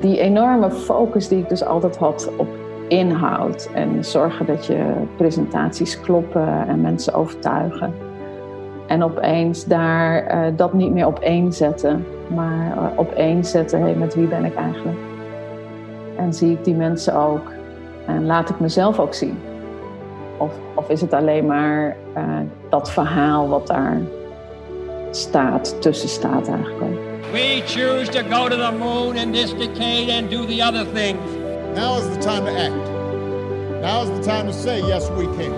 die enorme focus die ik dus altijd had op inhoud en zorgen dat je presentaties kloppen en mensen overtuigen. En opeens daar uh, dat niet meer op één zetten, maar uh, op één zetten, met wie ben ik eigenlijk? En zie ik die mensen ook en laat ik mezelf ook zien? Of, of is het alleen maar uh, dat verhaal wat daar staat, tussen staat eigenlijk? We choose to go to the moon in this decade and do the other things. Now is the time to act. Now is the time to say yes we can.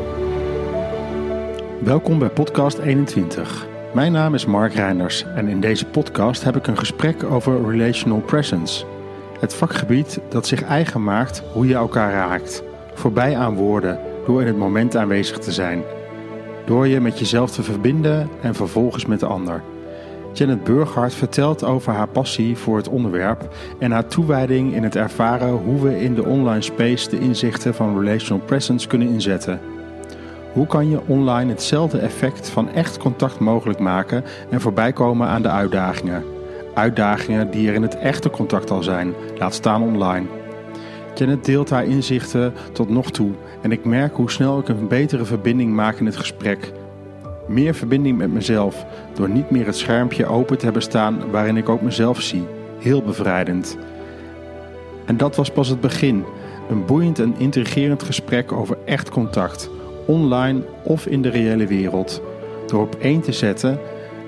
Welkom bij podcast 21. Mijn naam is Mark Reinders en in deze podcast heb ik een gesprek over relational presence. Het vakgebied dat zich eigen maakt hoe je elkaar raakt. Voorbij aan woorden, door in het moment aanwezig te zijn. Door je met jezelf te verbinden en vervolgens met de ander. Janet Burghardt vertelt over haar passie voor het onderwerp en haar toewijding in het ervaren hoe we in de online space de inzichten van relational presence kunnen inzetten. Hoe kan je online hetzelfde effect van echt contact mogelijk maken en voorbijkomen aan de uitdagingen? Uitdagingen die er in het echte contact al zijn, laat staan online. Janet deelt haar inzichten tot nog toe en ik merk hoe snel ik een betere verbinding maak in het gesprek. Meer verbinding met mezelf door niet meer het schermpje open te hebben staan waarin ik ook mezelf zie. Heel bevrijdend. En dat was pas het begin. Een boeiend en intrigerend gesprek over echt contact, online of in de reële wereld. Door op één te zetten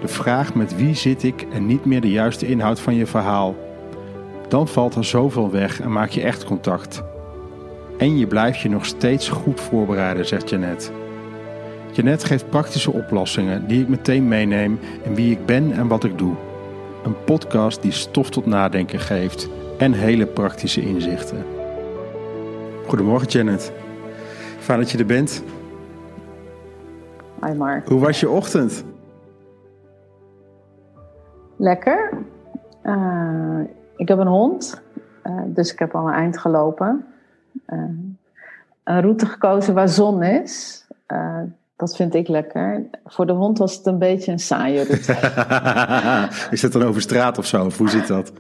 de vraag met wie zit ik en niet meer de juiste inhoud van je verhaal. Dan valt er zoveel weg en maak je echt contact. En je blijft je nog steeds goed voorbereiden, zegt Janet. Janet geeft praktische oplossingen die ik meteen meeneem in wie ik ben en wat ik doe. Een podcast die stof tot nadenken geeft en hele praktische inzichten. Goedemorgen Janet. Fijn dat je er bent. Hi Mark. Hoe was je ochtend? Lekker. Uh, ik heb een hond, uh, dus ik heb al een eind gelopen. Uh, een route gekozen waar zon is. Dat vind ik lekker. Voor de hond was het een beetje een saaie route. is dat dan over straat of zo? Of hoe zit dat?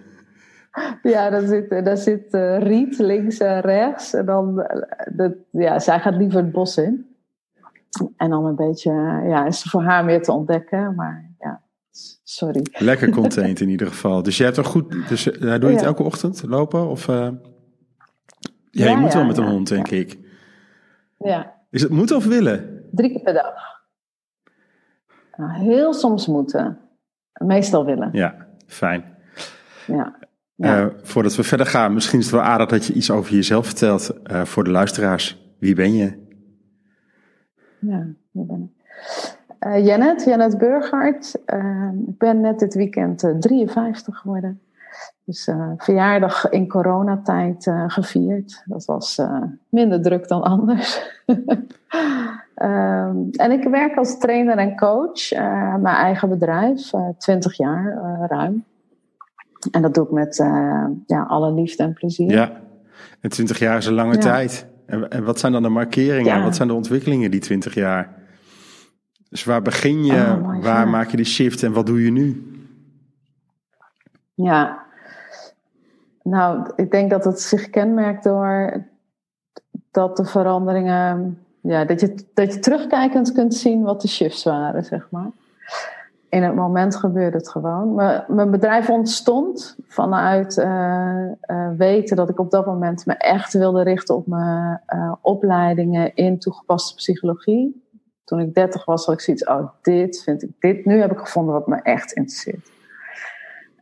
Ja, daar zit, daar zit uh, riet links en rechts. En dan, uh, de, ja, zij gaat liever het bos in. En dan een beetje, uh, ja, is voor haar meer te ontdekken. Maar ja, sorry. Lekker content in ieder geval. Dus jij hebt er goed, dus doe je het ja. elke ochtend lopen? Of, ja, ja, je moet wel met een hond, denk ik. Ja. Is het moeten of willen? Drie keer per dag. Nou, heel soms moeten. Meestal willen. Ja, fijn. Ja. ja. Uh, voordat we verder gaan, misschien is het wel aardig dat je iets over jezelf vertelt uh, voor de luisteraars. Wie ben je? Ja, wie ben ik? Uh, Janet, Janet Burghardt. ik ben net dit weekend 53 geworden. Dus uh, verjaardag in coronatijd uh, gevierd. Dat was uh, minder druk dan anders. um, en ik werk als trainer en coach. mijn eigen bedrijf, 20 jaar ruim. En dat doe ik met ja, alle liefde en plezier. Ja, en 20 jaar is een lange ja. tijd. En, en, wat zijn dan de markeringen? Ja. Wat zijn de ontwikkelingen die 20 jaar? Dus waar begin je? Oh, waar maak je de shift en wat doe je nu? Ja, nou, ik denk dat het zich kenmerkt door dat de veranderingen, ja, dat je, dat je terugkijkend kunt zien wat de shifts waren, zeg maar. In het moment gebeurde het gewoon. Maar mijn bedrijf ontstond vanuit uh, uh, weten dat ik op dat moment me echt wilde richten op mijn uh, opleidingen in toegepaste psychologie. Toen ik 30 was, had ik zoiets, oh, dit vind ik, dit, nu heb ik gevonden wat me echt interesseert.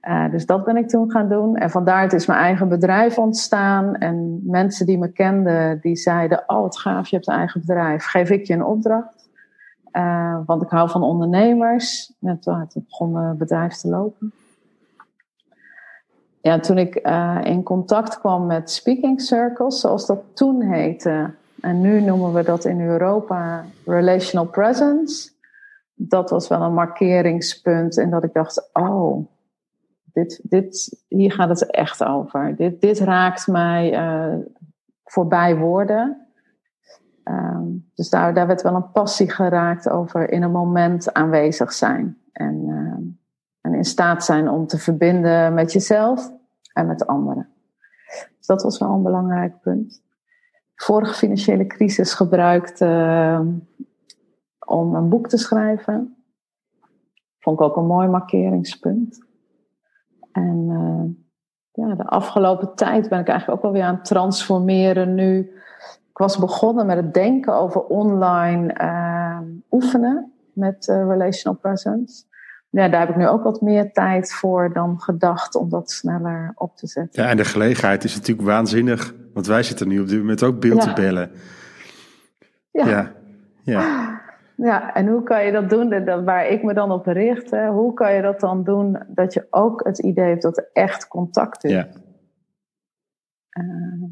Uh, dus dat ben ik toen gaan doen. En vandaar is mijn eigen bedrijf ontstaan. En mensen die me kenden, die zeiden... Oh, wat gaaf, je hebt een eigen bedrijf. Geef ik je een opdracht? Uh, want ik hou van ondernemers. En toen begon mijn bedrijf te lopen. Ja, toen ik uh, in contact kwam met speaking circles, zoals dat toen heette... en nu noemen we dat in Europa relational presence... dat was wel een markeringspunt. En dat ik dacht, oh dit, dit, hier gaat het echt over. Dit, dit raakt mij uh, voorbij woorden. Um, dus daar, werd wel een passie geraakt over in een moment aanwezig zijn. En, uh, en in staat zijn om te verbinden met jezelf en met anderen. Dus dat was wel een belangrijk punt. Vorige financiële crisis gebruikt uh, om een boek te schrijven. Vond ik ook een mooi markeringspunt. En uh, ja, de afgelopen tijd ben ik eigenlijk ook wel weer aan het transformeren nu. Ik was begonnen met het denken over online uh, oefenen met uh, relational presence. Ja, daar heb ik nu ook wat meer tijd voor dan gedacht om dat sneller op te zetten. Ja, en de gelegenheid is natuurlijk waanzinnig. Want wij zitten nu op dit moment ook beeld te bellen. Ja. ja. ja. Ja, en hoe kan je dat doen? Dat, waar ik me dan op richt, hè, hoe kan je dat dan doen dat je ook het idee hebt dat er echt contact is? Ja. Uh,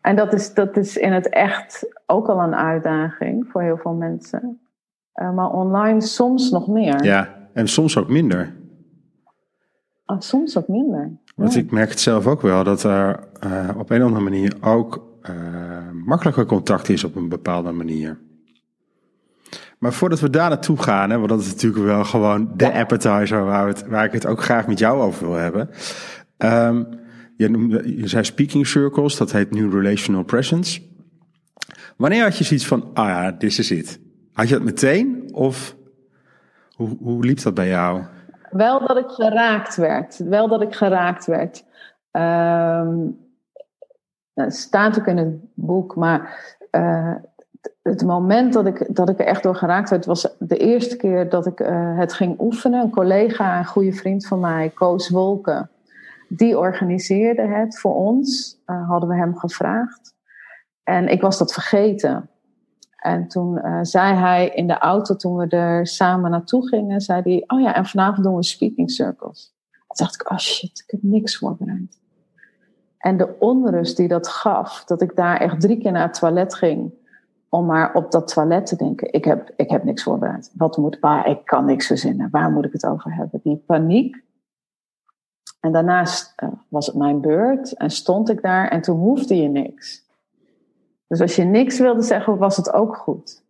en dat is, dat is in het echt ook al een uitdaging voor heel veel mensen. Uh, maar online soms nog meer. Ja, en soms ook minder. Oh, soms ook minder. Want ik merk het zelf ook wel dat er uh, op een of andere manier ook makkelijker contact is op een bepaalde manier. Maar voordat we daar naartoe gaan, hè, want dat is natuurlijk wel gewoon de appetizer waar, het, waar ik het ook graag met jou over wil hebben. Um, je, noemde, je zei speaking circles, dat heet nu relational presence. Wanneer had je zoiets van, ah ja, dit is het. Had je dat meteen of hoe, hoe liep dat bij jou? Wel dat ik geraakt werd. Wel dat ik geraakt werd. Um, het staat ook in het boek, maar uh, het moment dat ik, dat ik er echt door geraakt werd, was de eerste keer dat ik uh, het ging oefenen. Een collega, een goede vriend van mij, Koos Wolken, die organiseerde het voor ons. Uh, hadden we hem gevraagd. En ik was dat vergeten. En toen uh, zei hij in de auto, toen we er samen naartoe gingen, zei hij: Oh ja, en vanavond doen we speaking circles. Toen dacht ik: Oh shit, ik heb niks voorbereid. En de onrust die dat gaf, dat ik daar echt drie keer naar het toilet ging om maar op dat toilet te denken. Ik heb, ik heb niks voorbereid. Wat moet, waar, ik kan niks verzinnen. Waar moet ik het over hebben? Die paniek. En daarnaast uh, was het mijn beurt en stond ik daar en toen hoefde je niks. Dus als je niks wilde zeggen, was het ook goed.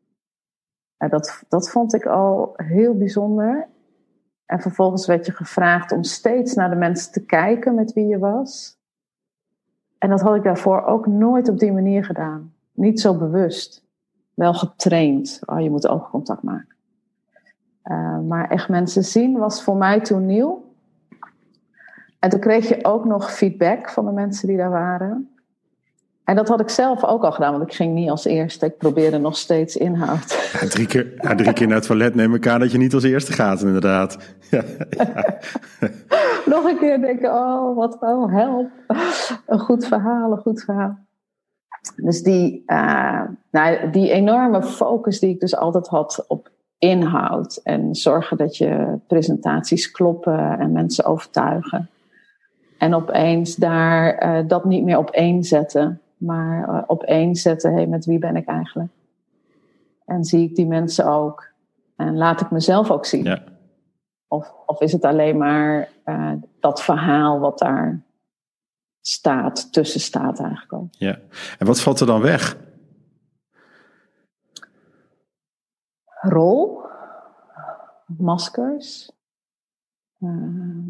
En dat, dat vond ik al heel bijzonder. En vervolgens werd je gevraagd om steeds naar de mensen te kijken met wie je was. En dat had ik daarvoor ook nooit op die manier gedaan. Niet zo bewust wel getraind. Oh, je moet oogcontact maken. Uh, maar echt mensen zien was voor mij toen nieuw. En toen kreeg je ook nog feedback van de mensen die daar waren. En dat had ik zelf ook al gedaan, want ik ging niet als eerste. Ik probeerde nog steeds inhoud. Ja, drie, keer, ja, drie keer naar het toilet neem ik aan dat je niet als eerste gaat, inderdaad. Ja, nog een keer denken, oh, wat oh, help. Een goed verhaal, een goed verhaal. Dus die, uh, nou, die enorme focus die ik dus altijd had op inhoud en zorgen dat je presentaties kloppen en mensen overtuigen. En opeens daar uh, dat niet meer op één zetten, maar uh, op één zetten, hey, met wie ben ik eigenlijk? En zie ik die mensen ook? En laat ik mezelf ook zien? Ja. Of, of is het alleen maar dat verhaal wat daar staat, tussen staat eigenlijk al. Ja, en wat valt er dan weg? Rol, maskers. Uh,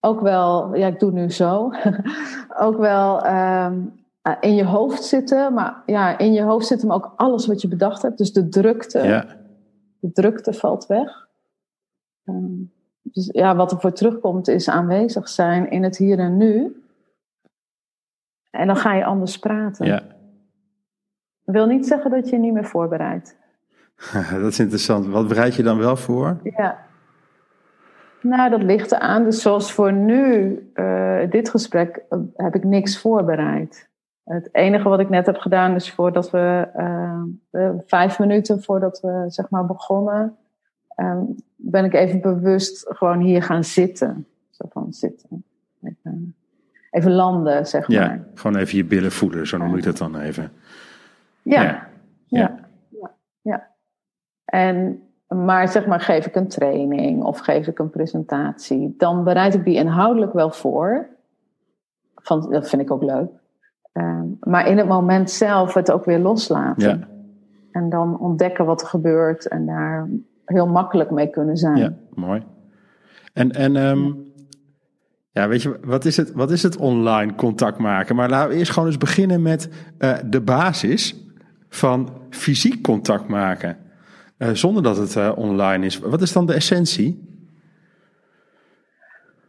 ook wel, ja, ik doe nu zo. ook wel um, in je hoofd zitten, maar ja, in je hoofd zit hem ook alles wat je bedacht hebt. Dus de drukte, ja. de drukte valt weg. Dus ja, wat er voor terugkomt is aanwezig zijn in het hier en nu. En dan ga je anders praten. Ja. Dat wil niet zeggen dat je niet meer voorbereidt. dat is interessant. Wat bereid je dan wel voor? Ja. Nou, dat ligt eraan. Dus zoals voor nu, uh, dit gesprek, uh, heb ik niks voorbereid. Het enige wat ik net heb gedaan is voordat we, uh, vijf minuten voordat we zeg maar begonnen, ehm, ben ik even bewust gewoon hier gaan zitten. Zo van zitten. Even, even landen, zeg maar. Ja, gewoon even je billen voelen, zo noem ik dat dan even. Ja. Ja. ja. ja. ja. En, maar zeg maar, geef ik een training of geef ik een presentatie, dan bereid ik die inhoudelijk wel voor. Van, dat vind ik ook leuk. Um, maar in het moment zelf het ook weer loslaten. Ja. En dan ontdekken wat er gebeurt en daar heel makkelijk mee kunnen zijn. Ja, mooi. En, en um, ja, weet je, wat is het, wat is het online contact maken? Maar laten we eerst gewoon eens beginnen met uh, de basis van fysiek contact maken. Uh, zonder dat het uh, online is. Wat is dan de essentie?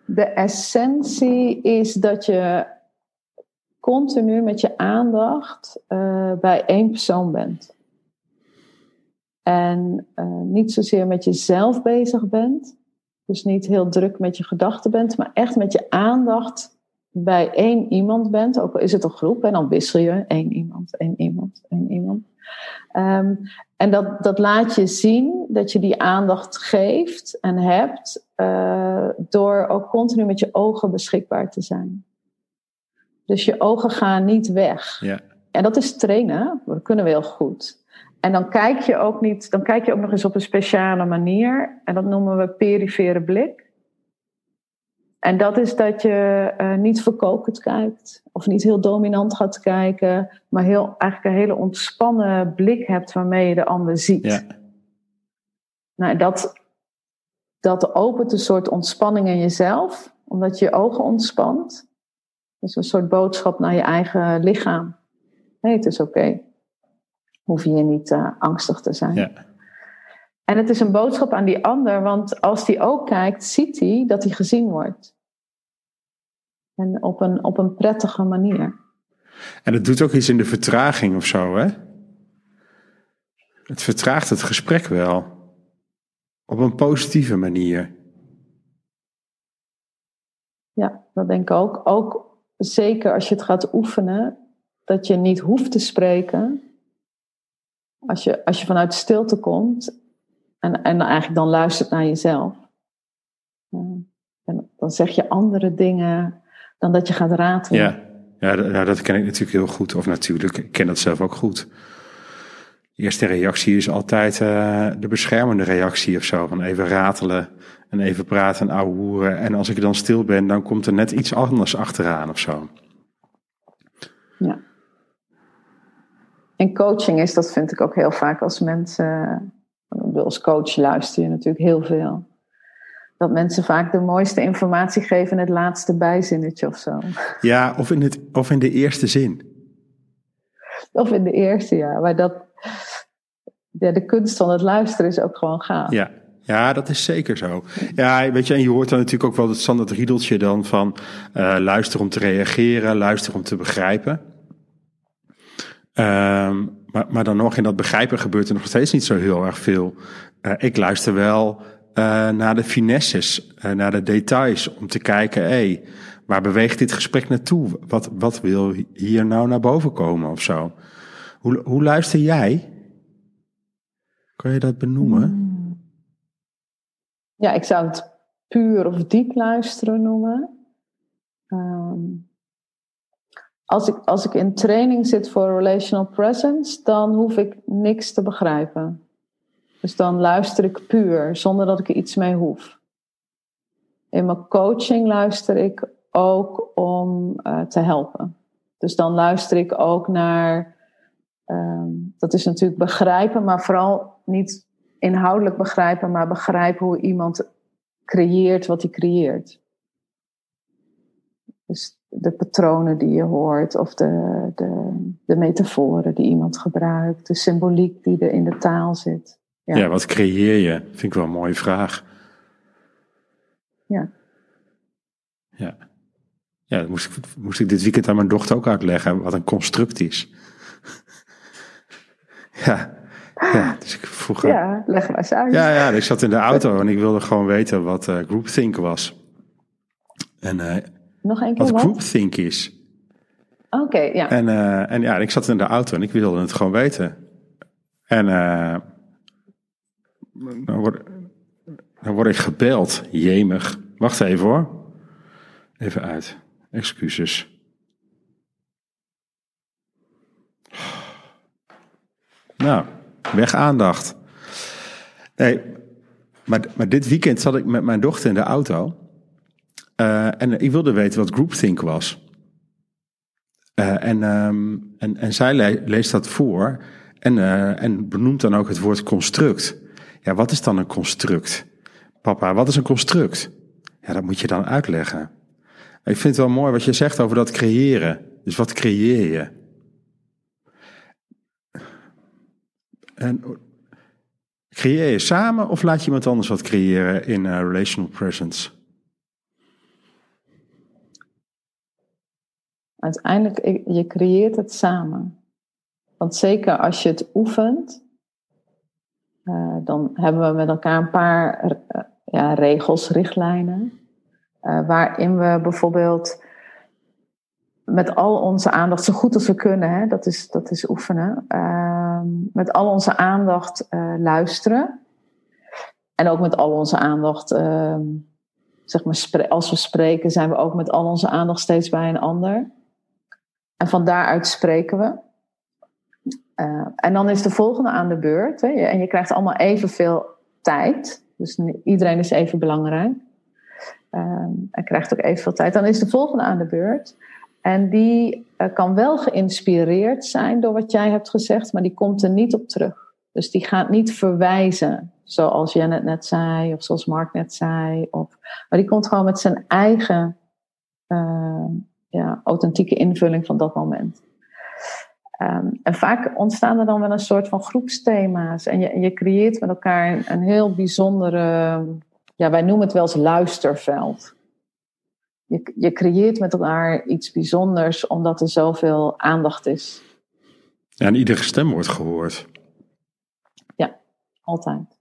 De essentie is dat je continu met je aandacht bij één persoon bent. En niet zozeer met jezelf bezig bent, dus niet heel druk met je gedachten bent, maar echt met je aandacht bij één iemand bent. Ook al is het een groep en dan wissel je één iemand, één iemand, één iemand. Um, en dat, dat laat je zien dat je die aandacht geeft en hebt uh, door ook continu met je ogen beschikbaar te zijn. Dus je ogen gaan niet weg. Ja. En dat is trainen, dat kunnen we heel goed. En dan kijk je ook niet, dan kijk je ook nog eens op een speciale manier. En dat noemen we perifere blik. En dat is dat je uh, niet verkokerd kijkt, of niet heel dominant gaat kijken, maar heel, eigenlijk een hele ontspannen blik hebt waarmee je de ander ziet. Ja. Nou, dat, dat opent een soort ontspanning in jezelf, omdat je je ogen ontspant. Dus een soort boodschap naar je eigen lichaam. Nee, het is oké. Okay hoef je niet uh, angstig te zijn. Ja. En het is een boodschap aan die ander, want als die ook kijkt, ziet hij dat hij gezien wordt. En op een, op een prettige manier. En het doet ook iets in de vertraging of zo, hè? Het vertraagt het gesprek wel. Op een positieve manier. Ja, dat denk ik ook. Ook zeker als je het gaat oefenen, dat je niet hoeft te spreken, als je, als je vanuit stilte komt en, en eigenlijk dan luistert naar jezelf. En dan zeg je andere dingen dan dat je gaat ratelen. Ja, ja, dat, dat ken ik natuurlijk heel goed. Of natuurlijk, ik ken dat zelf ook goed. De eerste reactie is altijd uh, de beschermende reactie of zo. Van even ratelen en even praten en ouwehoeren. En als ik dan stil ben, dan komt er net iets anders achteraan of zo. Ja. In coaching is dat, vind ik ook heel vaak als mensen. Als coach luister je natuurlijk heel veel. Dat mensen vaak de mooiste informatie geven in het laatste bijzinnetje of zo. Ja, of in, het, of in de eerste zin. Of in de eerste, ja. Maar dat, ja, de kunst van het luisteren is ook gewoon gaaf. Ja, ja, dat is zeker zo. Ja, weet je, en je hoort dan natuurlijk ook wel het standaard riedeltje dan van uh, luister om te reageren, luister om te begrijpen. Um, maar, maar dan nog in dat begrijpen gebeurt er nog steeds niet zo heel erg veel. Uh, ik luister wel uh, naar de finesses, uh, naar de details, om te kijken, hey, waar beweegt dit gesprek naartoe? Wat, wat wil hier nou naar boven komen of zo? Hoe, hoe luister jij? Kan je dat benoemen? Ja, ik zou het puur of diep luisteren noemen. Um, als ik, als ik in training zit voor relational presence, dan hoef ik niks te begrijpen. Dus dan luister ik puur, zonder dat ik er iets mee hoef. In mijn coaching luister ik ook om uh, te helpen. Dus dan luister ik ook naar, um, dat is natuurlijk begrijpen, maar vooral niet inhoudelijk begrijpen, maar begrijpen hoe iemand creëert wat hij creëert. Dus de patronen die je hoort, of de, de, de metaforen die iemand gebruikt, de symboliek die er in de taal zit. Ja, ja wat creëer je? Vind ik wel een mooie vraag. Ja. Ja. Ja, dat moest ik, moest ik dit weekend aan mijn dochter ook uitleggen, wat een construct is. ja. Ja, dus ik vroeg. Ja, leg maar eens uit. Ja, ja, ik zat in de auto en ik wilde gewoon weten wat uh, groupthink was. En uh, nog een keer wat, wat? groupthink is. Oké, okay, ja. En, uh, en ja, ik zat in de auto en ik wilde het gewoon weten. En uh, dan, word, dan word ik gebeld. Jemig. Wacht even hoor. Even uit. Excuses. Nou, weg aandacht. Nee, maar, maar dit weekend zat ik met mijn dochter in de auto. Uh, en ik wilde weten wat groupthink was. Uh, en, um, en, en zij le leest dat voor en, uh, en benoemt dan ook het woord construct. Ja, wat is dan een construct? Papa, wat is een construct? Ja, dat moet je dan uitleggen. Ik vind het wel mooi wat je zegt over dat creëren. Dus wat creëer je? En creëer je samen of laat je iemand anders wat creëren in relational presence? Uiteindelijk, je creëert het samen. Want zeker als je het oefent, uh, dan hebben we met elkaar een paar uh, ja, regels, richtlijnen. Uh, waarin we bijvoorbeeld met al onze aandacht, zo goed als we kunnen, hè, dat, is, dat is oefenen, ehm, met al onze aandacht luisteren. En ook met al onze aandacht, ehm, zeg maar, als we spreken, zijn we ook met al onze aandacht steeds bij een ander. En van daaruit spreken we. Uh, en dan is de volgende aan de beurt. Hè, en je krijgt allemaal evenveel tijd. Dus iedereen is even belangrijk. Um, en krijgt ook evenveel tijd. Dan is de volgende aan de beurt. En die uh, kan wel geïnspireerd zijn door wat jij hebt gezegd, maar die komt er niet op terug. Dus die gaat niet verwijzen, zoals Janet net zei, of zoals Mark net zei. Of, maar die komt gewoon met zijn eigen uh, ja, authentieke invulling van dat moment. Um, en vaak ontstaan er dan wel een soort van groepsthema's. En je, je creëert met elkaar een, een, heel bijzondere, ja, wij noemen het wel eens luisterveld. Je, je creëert met elkaar iets bijzonders omdat er zoveel aandacht is. Ja, en iedere stem wordt gehoord. Ja, altijd.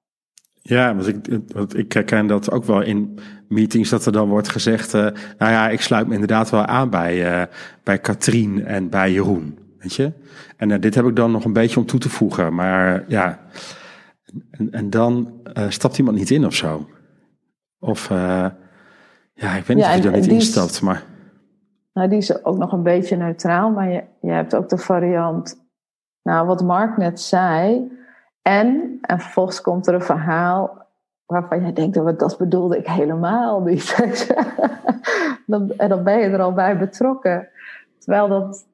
Ja, want ik, want ik herken dat ook wel in meetings dat er dan wordt gezegd, uh, nou ja, ik sluit me inderdaad wel aan bij, uh, bij Katrien en bij Jeroen. Weet je? En uh, dit heb ik dan nog een beetje om toe te voegen. Maar ja, en, en dan stapt iemand niet in of zo. Of ja, ik weet niet ja, of je daar niet instapt, maar... Nou, die is ook nog een beetje neutraal, maar je, je hebt ook de variant, nou, wat Mark net zei. En, en vervolgens komt er een verhaal waarvan jij denkt, oh, dat bedoelde ik helemaal niet. en dan ben je er al bij betrokken. Terwijl dat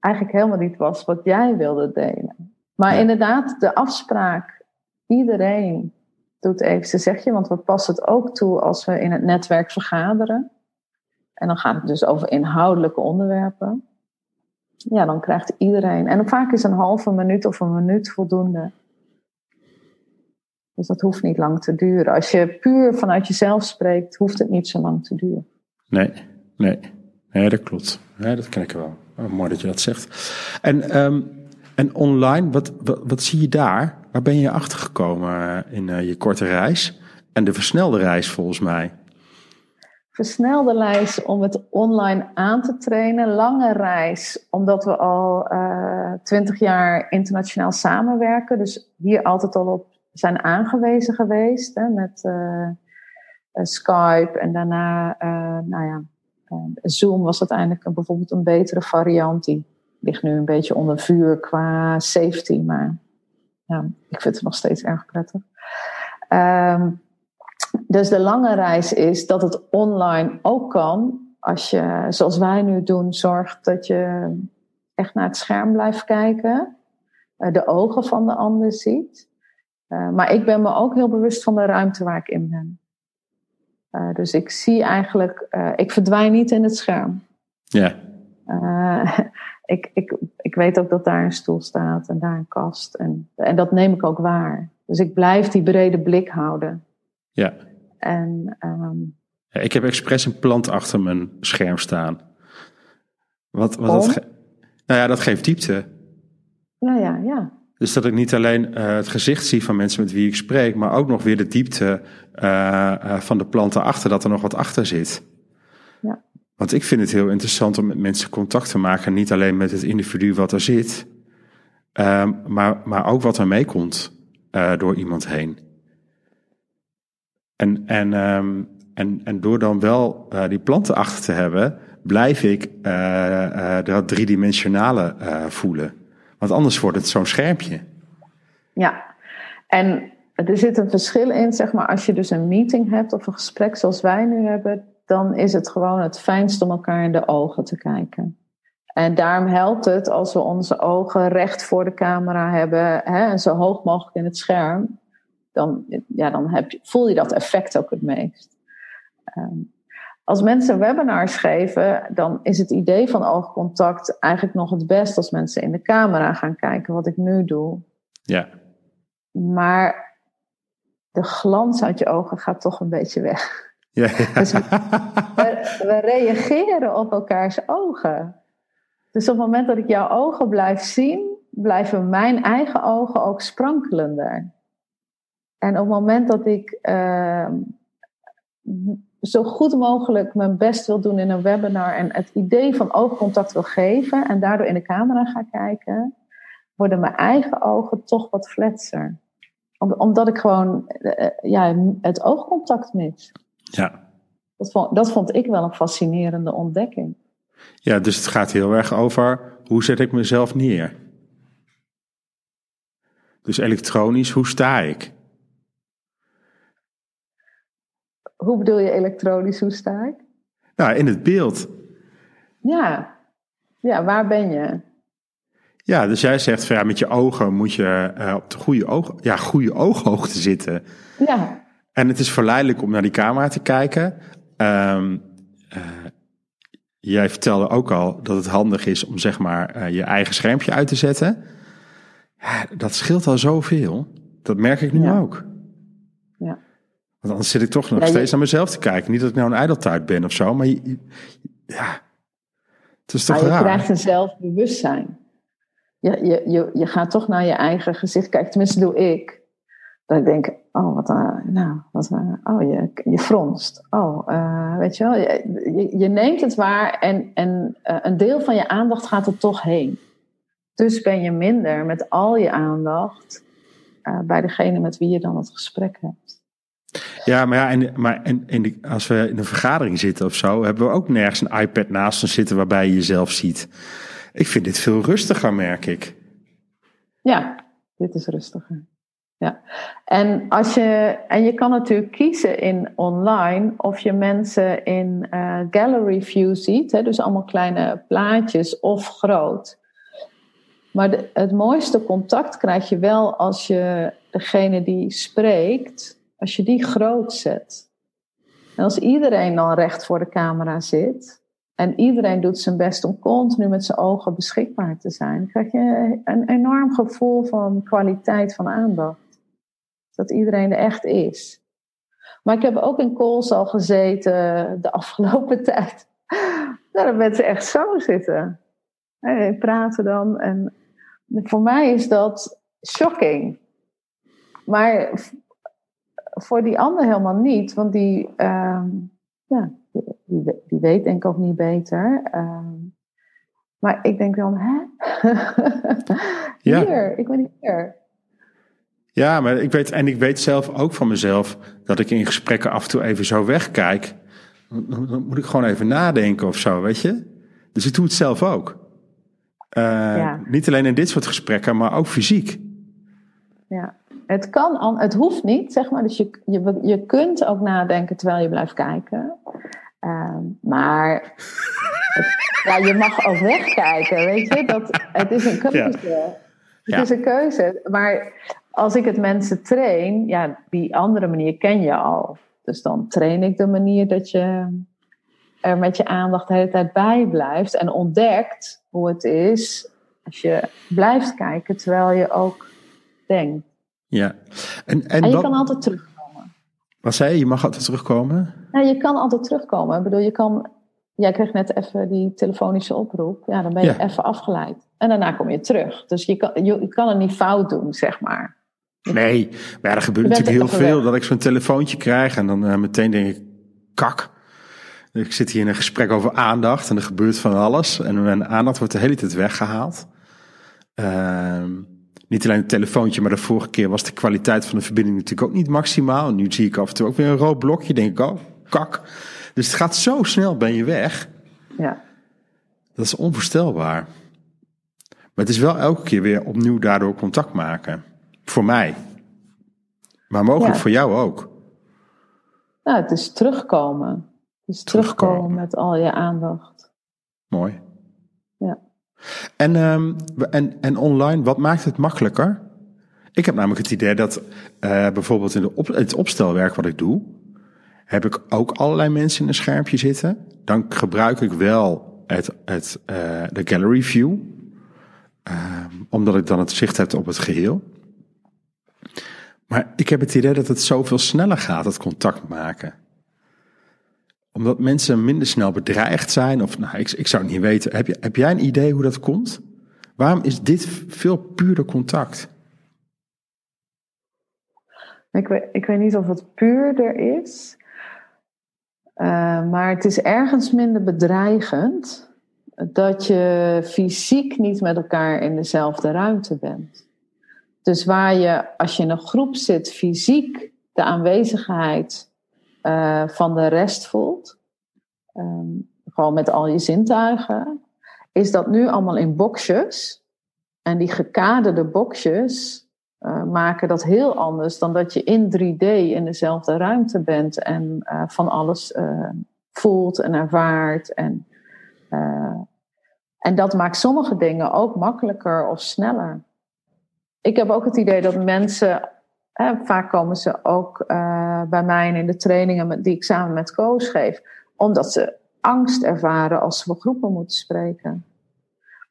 eigenlijk helemaal niet was wat jij wilde delen. Maar inderdaad, de afspraak, iedereen doet even zeg je, want we passen het ook toe als we in het netwerk vergaderen. En dan gaat het dus over inhoudelijke onderwerpen. Ja, dan krijgt iedereen. En vaak is een halve minuut of een minuut voldoende. Dus dat hoeft niet lang te duren. Als je puur vanuit jezelf spreekt, hoeft het niet zo lang te duren. Nee, nee. Nee, dat klopt. Ja, dat ken ik wel. Oh, mooi dat je dat zegt. En, um, en online, wat, wat, wat, zie je daar? Waar ben je achter gekomen in uh, je korte reis? En de versnelde reis volgens mij? Versnelde reis om het online aan te trainen. Lange reis omdat we al uh, twintig jaar internationaal samenwerken. Dus hier altijd al op zijn aangewezen geweest. Hè, met uh, Skype en daarna, nou ja, Zoom was uiteindelijk een, bijvoorbeeld een betere variant. Die ligt nu een beetje onder vuur qua safety, maar ja, ik vind het nog steeds erg prettig. Um, dus de lange reis is dat het online ook kan. Als je, zoals wij nu doen, zorgt dat je echt naar het scherm blijft kijken. De ogen van de ander ziet. Uh, maar ik ben me ook heel bewust van de ruimte waar ik in ben. Uh, dus ik zie eigenlijk, uh, ik verdwijn niet in het scherm. Ja. ik, ik, ik weet ook dat daar een stoel staat en daar een kast. En, en dat neem ik ook waar. Dus ik blijf die brede blik houden. Ja. En, um, ja, ik heb expres een plant achter mijn scherm staan. Wat, wat dat nou ja, dat geeft diepte. Ja, ja, ja. Dus dat ik niet alleen uh, het gezicht zie van mensen met wie ik spreek, maar ook nog weer de diepte uh, uh, van de planten achter, dat er nog wat achter zit. Ja. Want ik vind het heel interessant om met mensen contact te maken, niet alleen met het individu wat er zit, uh, maar, maar ook wat er meekomt door iemand heen. En, en, um, en, en door dan wel die planten achter te hebben, blijf ik dat driedimensionale voelen. Want anders wordt het zo'n schermpje. Ja, en er zit een verschil in, zeg maar, als je dus een meeting hebt of een gesprek zoals wij nu hebben, dan is het gewoon het fijnst om elkaar in de ogen te kijken. En daarom helpt het als we onze ogen recht voor de camera hebben hè, en zo hoog mogelijk in het scherm. Dan, ja, dan heb je, voel je dat effect ook het meest. Um, als mensen webinars geven, dan is het idee van oogcontact eigenlijk nog het best als mensen in de camera gaan kijken wat ik nu doe. Ja. Maar de glans uit je ogen gaat toch een beetje weg. Ja, ja. Dus we, we reageren op elkaars ogen. Dus op het moment dat ik jouw ogen blijf zien, blijven mijn eigen ogen ook sprankelender. En op het moment dat ik uh, zo goed mogelijk mijn best wil doen in een webinar en het idee van oogcontact wil geven en daardoor in de camera ga kijken, worden mijn eigen ogen toch wat fletser. omdat ik gewoon uh, ja, het oogcontact mis. Ja. Dat vond, dat vond ik wel een fascinerende ontdekking. Ja, dus het gaat heel erg over hoe zet ik mezelf neer. Dus elektronisch, hoe sta ik? Hoe bedoel je elektronisch, hoe sta ik? Nou, in het beeld. Ja, ja waar ben je? Ja, dus jij zegt van ja, met je ogen moet je uh, op de goede, oog, ja, goede ooghoogte zitten. Ja. En het is verleidelijk om naar die camera te kijken. Um, uh, jij vertelde ook al dat het handig is om zeg maar uh, je eigen schermpje uit te zetten. Ja, dat scheelt al zoveel. Dat merk ik nu ja. ook. Want anders zit ik toch nog je- steeds naar mezelf te kijken. Niet dat ik nou een ijdeltuit ben of zo, maar je, je- ja, het is toch Maar je raar. krijgt een zelfbewustzijn. Je, je, je, je gaat toch naar je eigen gezicht kijken. Tenminste, doe ik. Dat ik denk, oh, wat een, nou, wat een, oh, je, je fronst. Oh, eh, weet je wel, je, je, je neemt het waar en, en eh, een deel van je aandacht gaat er toch heen. Dus ben je minder met al je aandacht eh, bij degene met wie je dan het gesprek hebt. Ja, maar, ja, en, maar en, die- als we in een vergadering zitten of zo, hebben we ook nergens een iPad naast ons zitten waarbij je jezelf ziet. Ik vind dit veel rustiger, merk ik. Ja, dit is rustiger. Ja. En, als je, en je kan natuurlijk kiezen in online of je mensen in eh, gallery view ziet, hè, dus allemaal kleine plaatjes of groot. Maar de- het mooiste contact krijg je wel als je degene die spreekt, als je die groot zet. En als iedereen dan recht voor de camera zit en iedereen doet zijn best om continu met zijn ogen beschikbaar te zijn, krijg je een enorm gevoel van kwaliteit van aandacht. Dat iedereen er echt is. Maar ik heb ook in calls al gezeten de afgelopen tijd. Dat mensen echt zo zitten. En praten dan. En voor mij is dat shocking. Maar voor die ander helemaal niet. Want die, ehm, ja, die, die, we- die weet denk ik ook niet beter. Ehm, maar ik denk dan, hè? Ja. Hier, ik ben hier. Ja, maar ik weet, en ik weet zelf ook van mezelf dat ik in gesprekken af en toe even zo wegkijk. Dan moet ik gewoon even nadenken of zo, weet je? Dus ik doe het zelf ook. Eh, Ja. Niet alleen in dit soort gesprekken, maar ook fysiek. Ja, het kan, an- het hoeft niet, zeg maar. Dus je, je, je kunt ook nadenken terwijl je blijft kijken. Ehm, maar ja, je mag ook wegkijken, weet je. Dat, het is een keuze. Het Ja. is een keuze. Maar als ik het mensen train, ja, die andere manier ken je al. Dus dan train ik de manier dat je er met je aandacht de hele tijd bij blijft en ontdekt hoe het is als je blijft kijken terwijl je ook denkt. Ja. En, en, En je wat, kan altijd terugkomen. wat zei je? Je mag altijd terugkomen? Nou, je kan altijd terugkomen. Ik bedoel, je kan. Jij kreeg net even die telefonische oproep. Ja, dan ben je Ja. even afgeleid. En daarna kom je terug. Dus je kan, je, je kan het niet fout doen, zeg maar. Nee, maar ja, er gebeurt natuurlijk heel veel weg. dat ik zo'n telefoontje krijg en dan eh, meteen denk ik, kak. Ik zit hier in een gesprek over aandacht en er gebeurt van alles. En mijn aandacht wordt de hele tijd weggehaald. Ehm, niet alleen het telefoontje, maar de vorige keer was de kwaliteit van de verbinding natuurlijk ook niet maximaal. En nu zie ik af en toe ook weer een rood blokje. Denk ik, oh, kak. Dus het gaat zo snel, ben je weg. Ja. Dat is onvoorstelbaar. Maar het is wel elke keer weer opnieuw daardoor contact maken. Voor mij. Maar mogelijk Ja. voor jou ook. Nou, het is terugkomen. Het is Terugkomen. terugkomen met al je aandacht. Mooi. En, ehm, en, en online, wat maakt het makkelijker? Ik heb namelijk het idee dat eh, bijvoorbeeld in de op, het opstelwerk wat ik doe, Heb ik ook allerlei mensen in een schermpje zitten, dan gebruik ik wel het, het, uh, de gallery view. Uh, omdat ik dan het zicht heb op het geheel. Maar ik heb het idee dat het zoveel sneller gaat, het contact maken. Omdat mensen minder snel bedreigd zijn. Of nou, ik, ik zou het niet weten. Heb, je, heb jij een idee hoe dat komt? Waarom is dit veel puurder contact? Ik weet, ik weet niet of het puurder is. Uh, maar het is ergens minder bedreigend dat je fysiek niet met elkaar in dezelfde ruimte bent. Dus waar je, als je in een groep zit, fysiek de aanwezigheid uh, van de rest voelt, um, gewoon met al je zintuigen, is dat nu allemaal in boxjes. En die gekaderde boxjes uh, maken dat heel anders dan dat je in 3D in dezelfde ruimte bent en uh, van alles voelt en ervaart. En, en dat maakt sommige dingen ook makkelijker of sneller. Ik heb ook het idee dat mensen, vaak komen ze ook bij mij in de trainingen die ik samen met Koos geef, omdat ze angst ervaren als ze voor groepen moeten spreken.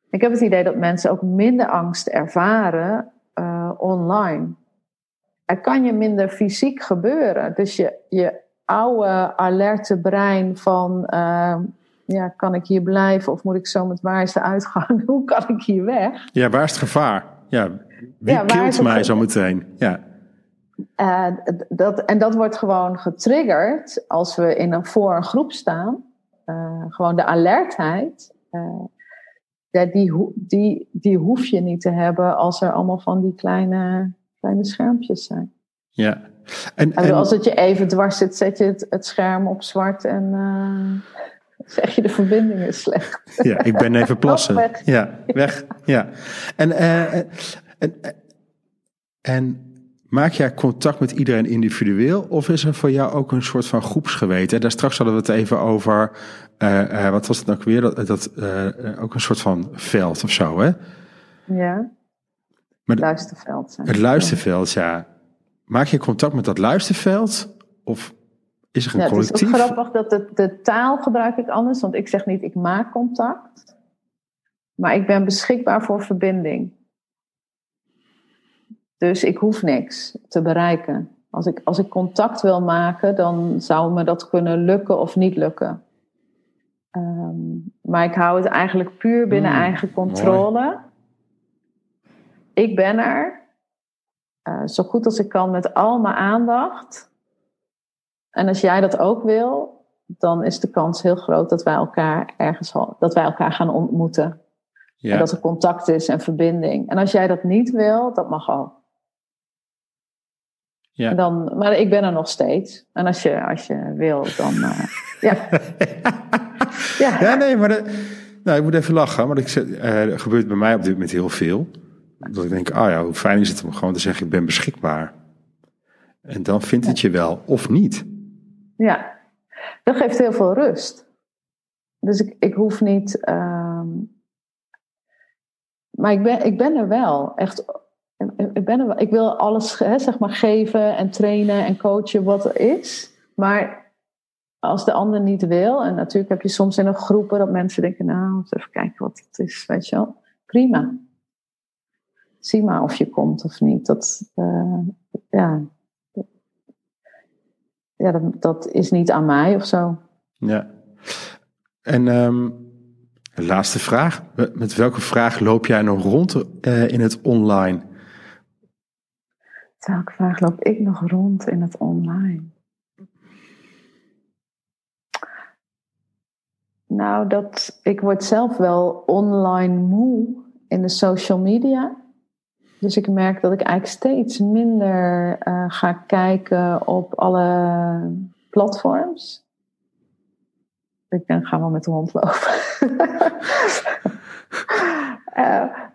Ik heb het idee dat mensen ook minder angst ervaren uh, online. Er kan je minder fysiek gebeuren. Dus je, je oude alerte brein van uh, ja, kan ik hier blijven of moet ik zo met waar is de uitgang? Hoe kan ik hier weg? Ja, waar is het gevaar? Ja, wie ja, kilt mij zo meteen? Ja. Uh, dat, en dat wordt gewoon getriggerd als we in een, voor een groep staan. Uh, gewoon de alertheid. Uh, ja, die, die, die hoef je niet te hebben als er allemaal van die kleine, kleine schermpjes zijn. Ja. En, en, als het je even dwars zit, zet je het, het scherm op zwart en zeg je de verbinding is slecht. Ja, ik ben even plassen. weg. Ja, weg. Ja. En, uh, en, en, en Maak jij contact met iedereen individueel of is er voor jou ook een soort van groepsgeweten? Daar straks hadden we het even over, uh, uh, wat was het nou weer? Dat, dat uh, ook een soort van veld of zo, hè? Ja. Het luisterveld. Het luisterveld, ja. Maak je contact met dat luisterveld of is er een ja, collectief? Het is ook grappig dat de, de taal gebruik ik anders, want ik zeg niet ik maak contact, maar ik ben beschikbaar voor verbinding. Dus ik hoef niks te bereiken. Als ik, als ik contact wil maken, dan zou me dat kunnen lukken of niet lukken. Um, maar ik hou het eigenlijk puur binnen mm, eigen controle. Mooi. Ik ben er. Uh, zo goed als ik kan met al mijn aandacht. En als jij dat ook wil, dan is de kans heel groot dat wij elkaar ergens dat wij elkaar gaan ontmoeten. Ja. En dat er contact is en verbinding. En als jij dat niet wil, dat mag ook. Ja. Dan, maar ik ben er nog steeds. En als je, als je wil, dan. Uh, ja. ja. ja. nee, maar. nou, ik moet even lachen, maar uh, er gebeurt bij mij op dit moment heel veel. Dat ik denk, ah ja, hoe fijn is het om gewoon te zeggen: ik ben beschikbaar. En dan vindt het je wel of niet. Ja, dat geeft heel veel rust. Dus ik, ik hoef niet. Uh, maar ik ben, ik ben er wel. Echt ben ik wil alles hè, zeg maar geven en trainen en coachen wat er is. Maar als de ander niet wil, en natuurlijk heb je soms in een groepen dat mensen denken, nou, even kijken wat het is, weet je wel. Prima. Zie maar of je komt of niet. Dat, uh, ja, ja dat, dat, is niet aan mij of zo. Ja. En um, laatste vraag. Met welke vraag loop jij nog rond uh, in het online? Welke vraag loop ik nog rond in het online? Nou, dat, ik word zelf wel online moe in de social media. Dus ik merk dat ik eigenlijk steeds minder uh, ga kijken op alle platforms. Ik denk, ga wel met de hond lopen.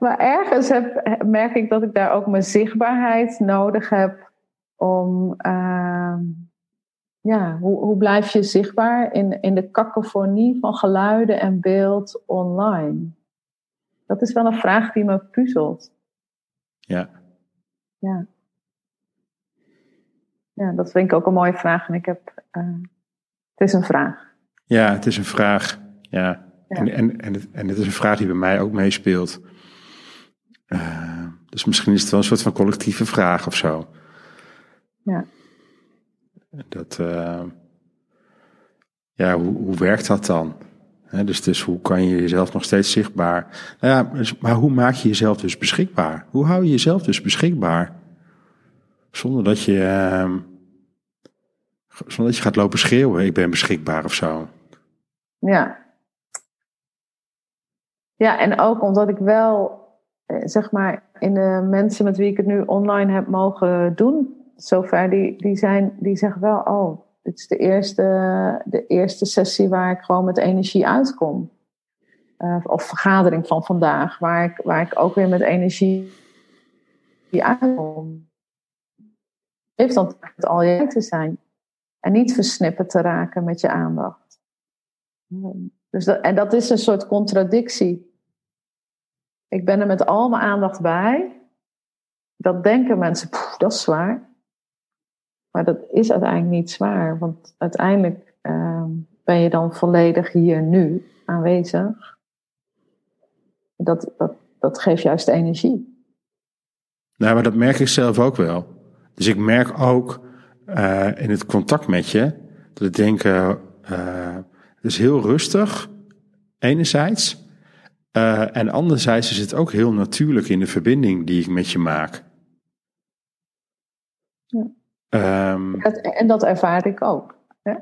Maar ergens heb, merk ik dat ik daar ook mijn zichtbaarheid nodig heb om. Uh, ja, hoe, hoe blijf je zichtbaar in, in de kakofonie van geluiden en beeld online? Dat is wel een vraag die me puzzelt. Ja. Ja. Ja, dat vind ik ook een mooie vraag. En ik heb uh, Het is een vraag. Ja, het is een vraag. Ja. Ja. En, en, en, het, en het is een vraag die bij mij ook meespeelt. Eh, dus misschien is het wel een soort van collectieve vraag of zo. Ja. Dat, eh, ja, hoe, hoe werkt dat dan? Dus, dus hoe kan je jezelf nog steeds zichtbaar... Nou ja, dus- maar hoe maak je jezelf dus beschikbaar? Hoe hou je jezelf dus beschikbaar? Zonder dat je... ehm, zonder dat je gaat lopen schreeuwen, ik ben beschikbaar of zo. Ja. Ja, en ook omdat ik wel, zeg maar, in de mensen met wie ik het nu online heb mogen doen, zover, die, die, zijn, die zeggen wel, oh, dit is de eerste, de eerste sessie waar ik gewoon met energie uitkom. Eh, of vergadering van vandaag, waar ik, waar ik ook weer met energie uitkom. Heeft dan het al je te zijn. En niet versnipperd te raken met je aandacht. Dus dat, en dat is een soort contradictie. Ik ben er met al mijn aandacht bij. Dat denken mensen, "Poeh, dat is zwaar. Maar dat is uiteindelijk niet zwaar. Want uiteindelijk ehm, ben je dan volledig hier nu aanwezig. Dat, dat, dat geeft juist energie. Nou, maar dat merk ik zelf ook wel. Dus ik merk ook eh, in het contact met je dat ik denk, eh, eh, is heel rustig, enerzijds. Eh, en anderzijds is het ook heel natuurlijk in de verbinding die ik met je maak. Ja. Ehm, Dat, en dat ervaar ik ook. Hè?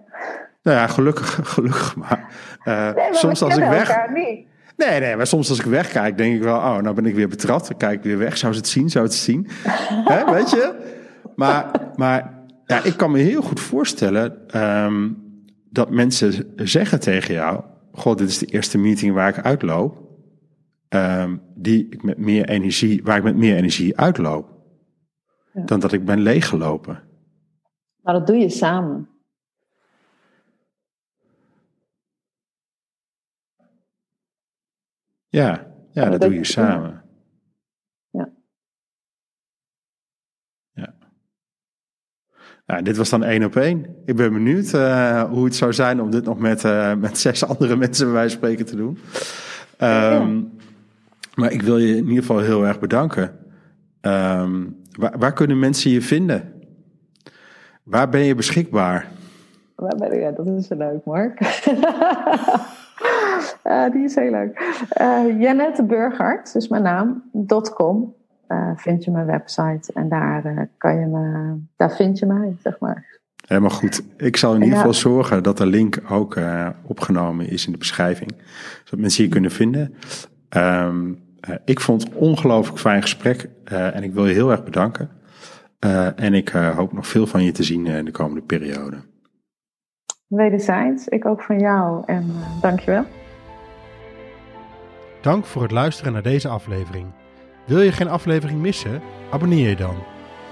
nou ja, gelukkig, gelukkig maar. Eh, Nee, maar soms als ik weg, niet. Nee, nee, maar soms als ik wegkijk, denk ik wel, oh, nou ben ik weer betrapt. Dan kijk ik weer weg. Zou ze het zien? Zou ze het zien? Weet je? Maar, maar ja, ik kan me heel goed voorstellen ehm, dat mensen zeggen tegen jou: God, dit is de eerste meeting waar ik uitloop. Ehm, die ik met meer energie, waar ik met meer energie uitloop. Ja. Dan dat ik ben leeggelopen. Maar dat doe je samen. Ja, ja dat dat- doe je samen. Ja. Ja. Nou, dit was dan één op één. Ik ben benieuwd eh, hoe het zou zijn om dit nog met, eh, met zes andere mensen bij wijze van spreken te doen. Ehm, Maar ik wil je in ieder geval heel erg bedanken. Ehm, waar, waar kunnen mensen je vinden? Waar ben je beschikbaar? Waar ben ik? Ja, dat is zo leuk, Mark. Eh, die is heel leuk. Uh, Janet Burghardt, dus mijn naam, .com, eh, vind je mijn website. En daar, eh, kan je me, daar vind je mij, zeg maar. Helemaal goed. Ik zal in ieder geval zorgen dat de link ook eh, opgenomen is in de beschrijving. Zodat mensen je kunnen vinden. Eh, ik vond het een ongelooflijk fijn gesprek. eh, en ik wil je heel erg bedanken. Eh, en ik eh, hoop nog veel van je te zien eh, in de komende periode. Wederzijds, ik ook van jou. En uh, dankjewel. Dank voor het luisteren naar deze aflevering. Wil je geen aflevering missen? Abonneer je dan.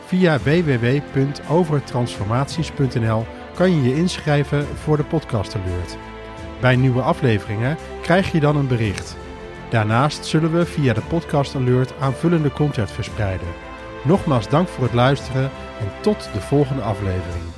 Via www.overtransformaties.nl kan je je inschrijven voor de podcast alert. Bij nieuwe afleveringen krijg je dan een bericht. Daarnaast zullen we via de podcast alert aanvullende content verspreiden. Nogmaals dank voor het luisteren en tot de volgende aflevering.